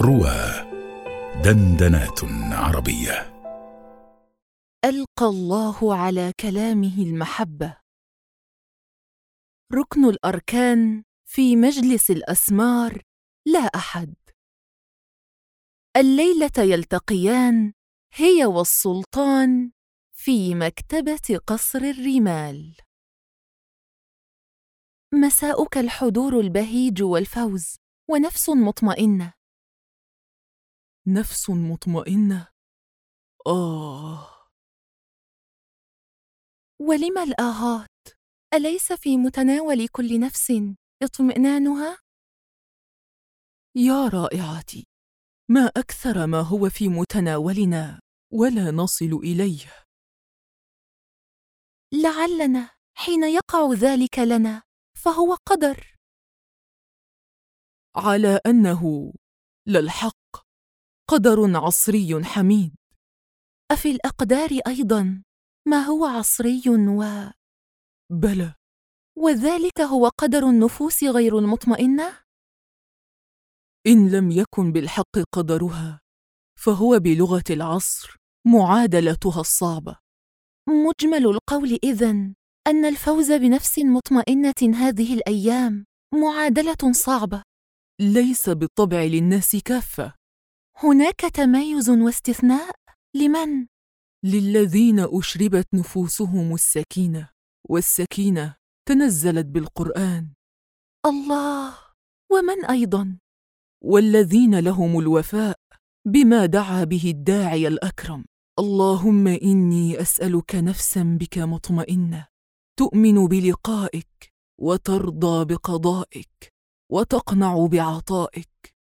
روى دندنات عربية. ألقى الله على كلامه المحبة. ركن الأركان في مجلس الأسمار لا أحد. الليلة يلتقيان هي والسلطان في مكتبة قصر الرمال. مساؤك الحضور البهيج والفوز ونفس مطمئنة. نفس مطمئنة؟ آه. ولم الآهات؟ أليس في متناول كل نفس اطمئنانها؟ يا رائعتي ما أكثر ما هو في متناولنا ولا نصل إليه. لعلنا حين يقع ذلك لنا فهو قدر. على أنه للحق قدر عصري حميد. أفي الأقدار أيضا؟ ما هو عصري و؟ بلى. وذلك هو قدر النفوس غير المطمئنة؟ إن لم يكن بالحق قدرها فهو بلغة العصر معادلتها الصعبة. مجمل القول إذن أن الفوز بنفس مطمئنة هذه الأيام معادلة صعبة. ليس بالطبع للناس كافة. هناك تمايز واستثناء؟ لمن؟ للذين أشربت نفوسهم السكينة والسكينة تنزلت بالقرآن. الله. ومن أيضا؟ والذين لهم الوفاء بما دعا به الداعي الأكرم. اللهم إني أسألك نفسا بك مطمئنة. تؤمن بلقائك وترضى بقضائك وتقنع بعطائك.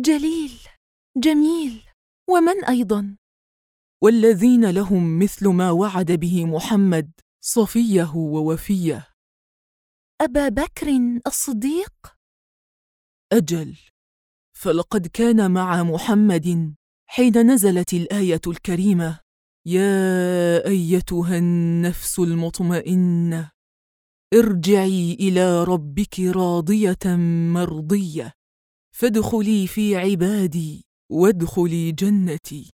جليل. جميل ومن أيضا؟ والذين لهم مثل ما وعد به محمد صفيه ووفيه أبا بكر الصديق؟ أجل فلقد كان مع محمد حين نزلت الآية الكريمة يا أيتها النفس المطمئنة ارجعي إلى ربك راضية مرضية فادخلي في عبادي وادخلي جنتي.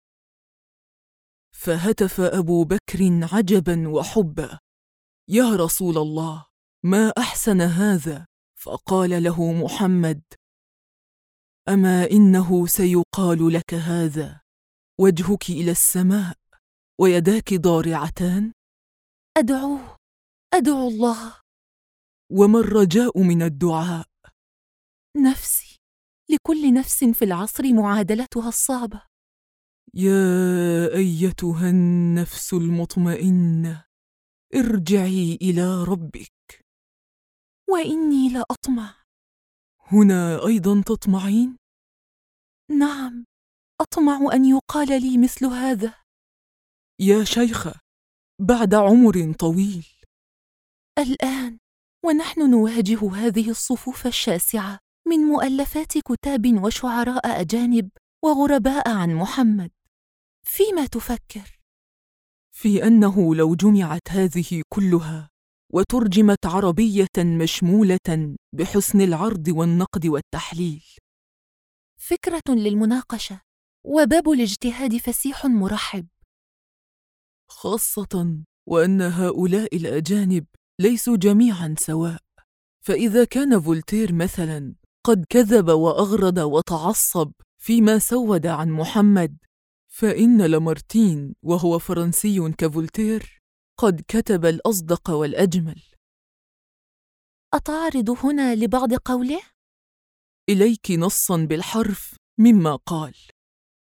فهتف أبو بكر عجبا وحبا. يا رسول الله ما أحسن هذا؟ فقال له محمد أما إنه سيقال لك هذا؟ وجهك إلى السماء ويداك ضارعتان؟ أدعوه أدعو الله. وما الرجاء من الدعاء. نفسي. لكل نفس في العصر معادلتها الصعبة. يا أيتها النفس المطمئنة ارجعي إلى ربك. وإني لأطمع هنا أيضا تطمعين؟ نعم أطمع أن يقال لي مثل هذا. يا شيخة بعد عمر طويل. الآن ونحن نواجه هذه الصفوف الشاسعة. من مؤلفات كتاب وشعراء أجانب وغرباء عن محمد. فيما تفكر؟ في أنه لو جمعت هذه كلها وترجمت عربية مشمولة بحسن العرض والنقد والتحليل. فكرة للمناقشة وباب الاجتهاد فسيح مرحب. خاصة وأن هؤلاء الأجانب ليسوا جميعا سواء فإذا كان فولتير مثلا قد كذب وأغرد وتعصب فيما سود عن محمد. فإن لامارتين وهو فرنسي كفولتير قد كتب الأصدق والأجمل. أتعرض هنا لبعض قوله؟ إليك نصا بالحرف مما قال.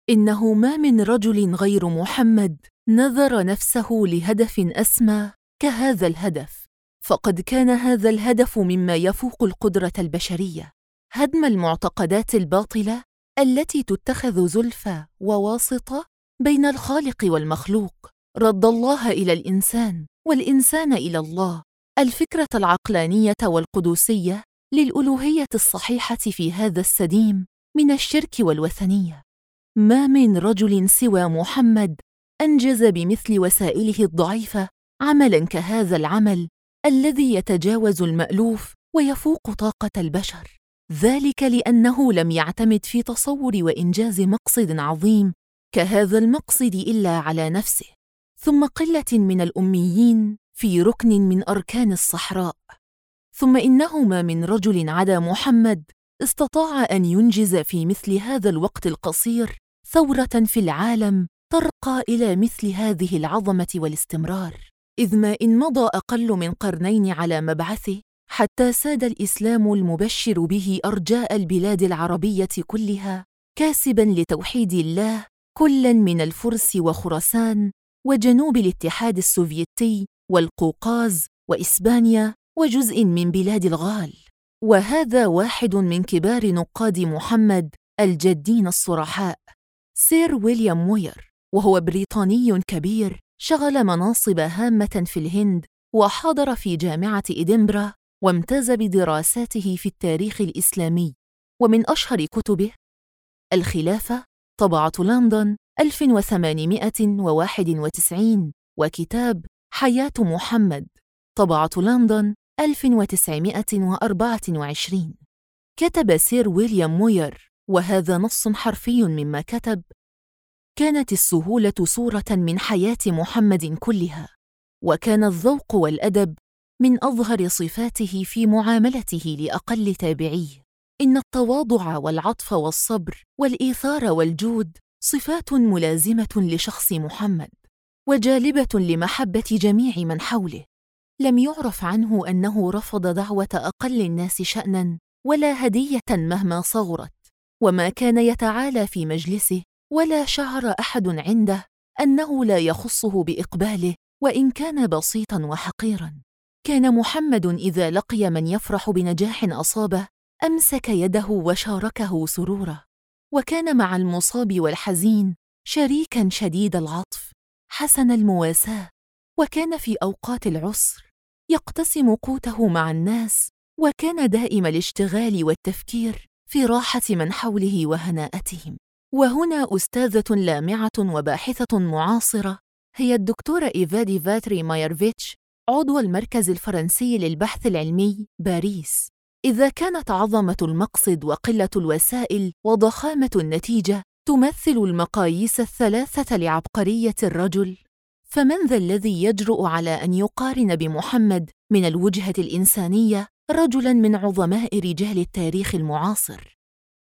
إنه ما من رجل غير محمد نذر نفسه لهدف أسمى كهذا الهدف. فقد كان هذا الهدف مما يفوق القدرة البشرية. هدم المعتقدات الباطلة التي تتخذ زلفى وواسطة بين الخالق والمخلوق. رد الله إلى الإنسان والإنسان إلى الله. الفكرة العقلانية والقدوسية للألوهية الصحيحة في هذا السديم من الشرك والوثنية. ما من رجل سوى محمد أنجز بمثل وسائله الضعيفة عملا كهذا العمل الذي يتجاوز المألوف ويفوق طاقة البشر. ذلك لأنه لم يعتمد في تصور وإنجاز مقصد عظيم كهذا المقصد إلا على نفسه. ثم قلة من الأميين في ركن من أركان الصحراء. ثم انه ما من رجل عدا محمد استطاع أن ينجز في مثل هذا الوقت القصير ثورة في العالم ترقى إلى مثل هذه العظمة والاستمرار. إذ ما إن مضى أقل من قرنين على مبعثه حتى ساد الإسلام المبشر به أرجاء البلاد العربية كلها كاسبا لتوحيد الله كلا من الفرس وخراسان وجنوب الاتحاد السوفيتي والقوقاز وإسبانيا وجزء من بلاد الغال. وهذا واحد من كبار نقاد محمد الجادين الصرحاء سير ويليام موير وهو بريطاني كبير شغل مناصب هامة في الهند وحاضر في جامعة إدنبرا وامتاز بدراساته في التاريخ الإسلامي ومن أشهر كتبه الخلافة طبعة لندن 1891 وكتاب حياة محمد طبعة لندن 1924 كتب سير ويليام موير وهذا نص حرفي مما كتب. كانت السهولة صورة من حياة محمد كلها وكان الذوق والأدب من أظهر صفاته في معاملته لأقل تابعيه إن التواضع والعطف والصبر والإيثار والجود صفات ملازمة لشخص محمد وجالبة لمحبة جميع من حوله. لم يعرف عنه أنه رفض دعوة أقل الناس شانا ولا هدية مهما صغرت. وما كان يتعالى في مجلسه ولا شعر أحد عنده أنه لا يخصه بإقباله وإن كان بسيطا وحقيرا. كان محمد إذا لقي من يفرح بنجاح أصابه أمسك يده وشاركه سروره. وكان مع المصاب والحزين شريكا شديد العطف. حسن المواساة. وكان في أوقات العسر يقتسم قوته مع الناس. وكان دائم الاشتغال والتفكير في راحة من حوله وهناءتهم. وهنا أستاذة لامعة وباحثة معاصرة هي الدكتورة إيفا دي فيتري مايروفيتش عضو المركز الفرنسي للبحث العلمي باريس. إذا كانت عظمة المقصد وقلة الوسائل وضخامة النتيجة تمثل المقاييس الثلاثة لعبقرية الرجل فمن ذا الذي يجرؤ على أن يقارن بمحمد من الوجهة الإنسانية رجلا من عظماء رجال التاريخ المعاصر؟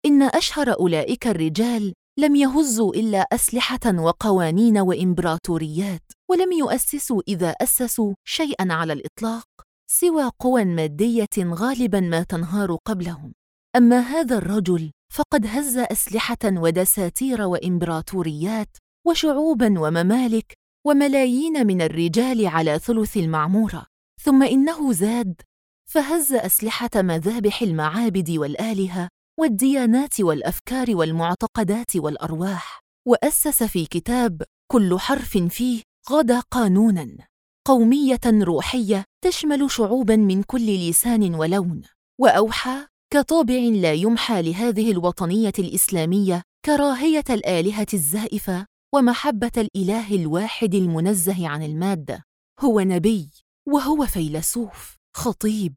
إن أشهر أولئك الرجال لم يهزوا إلا أسلحة وقوانين وإمبراطوريات. ولم يؤسسوا إذا أسسوا شيئا على الإطلاق سوى قوى مادية غالبا ما تنهار قبلهم. أما هذا الرجل فقد هز أسلحة ودساتير وإمبراطوريات وشعوبا وممالك وملايين من الرجال على ثلث المعمورة. ثم إنه زاد فهز أسلحة مذابح المعابد والآلهة والديانات والأفكار والمعتقدات والأرواح وأسس في كتاب كل حرف فيه غدا قانونا. قومية روحية تشمل شعوبا من كل لسان ولون. وأوحى كطابع لا يمحى لهذه الوطنية الإسلامية كراهية الآلهة الزائفة ومحبة الإله الواحد المنزه عن الماده هو نبي وهو فيلسوف خطيب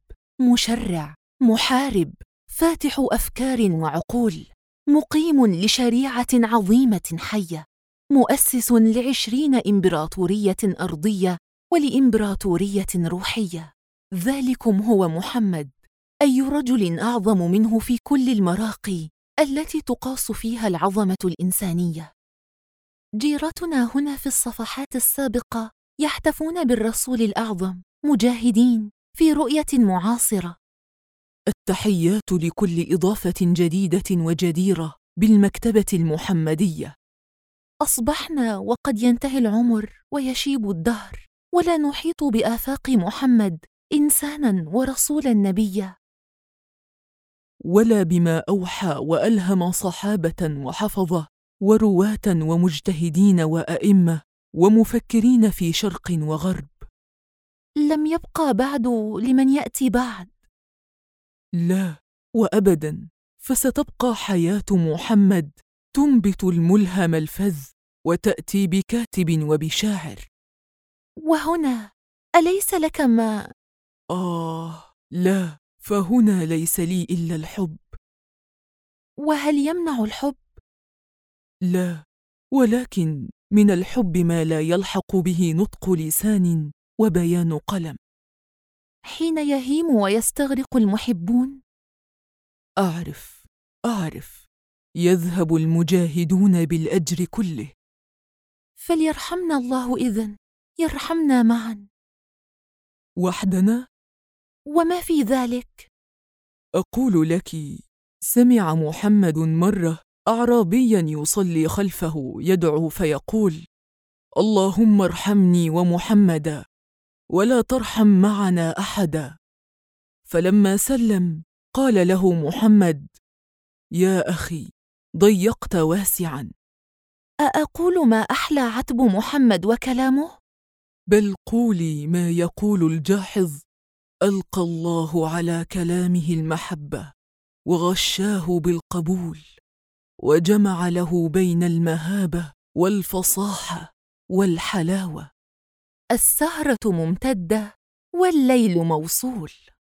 مشرع محارب فاتح أفكار وعقول مقيم لشريعة عظيمة حية. مؤسس لعشرين إمبراطورية أرضية ولإمبراطورية روحية. ذلكم هو محمد أي رجل أعظم منه في كل المراقي التي تقاس فيها العظمة الإنسانية. جيرتنا هنا في الصفحات السابقة يحتفون بالرسول الأعظم مجاهدين في رؤية معاصرة. التحيات لكل إضافة جديدة وجديرة بالمكتبة المحمدية. أصبحنا وقد ينتهي العمر ويشيب الدهر ولا نحيط بآفاق محمد إنسانا ورسولا نبيا. ولا بما أوحى وألهم صحابة وحفظه ورواة ومجتهدين وأئمة ومفكرين في شرق وغرب. لم يبقى بعد لمن يأتي بعد. لا وأبدا فستبقى حياة محمد تنبت الملهم الفذ وتأتي بكاتب وبشاعر. وهنا أليس لك ما؟ آه لا فهنا ليس لي إلا الحب. وهل يمنع الحب؟ لا ولكن من الحب ما لا يلحق به نطق لسان وبيان قلم. حين يهيم ويستغرق المحبون؟ أعرف أعرف. يذهب المجاهدون بالأجر كله. فليرحمنا الله إذن يرحمنا معا. وحدنا؟ وما في ذلك؟ أقول لك سمع محمد مرة اعرابيا يصلي خلفه يدعو فيقول اللهم ارحمني ومحمدا ولا ترحم معنا أحدا. فلما سلم قال له محمد يا أخي ضيقت واسعا. أأقول ما أحلى عتب محمد وكلامه؟ بل قولي ما يقول الجاحظ. ألقى الله على كلامه المحبة وغشاه بالقبول وجمع له بين المهابة والفصاحة والحلاوة. السهرة ممتدة والليل موصول.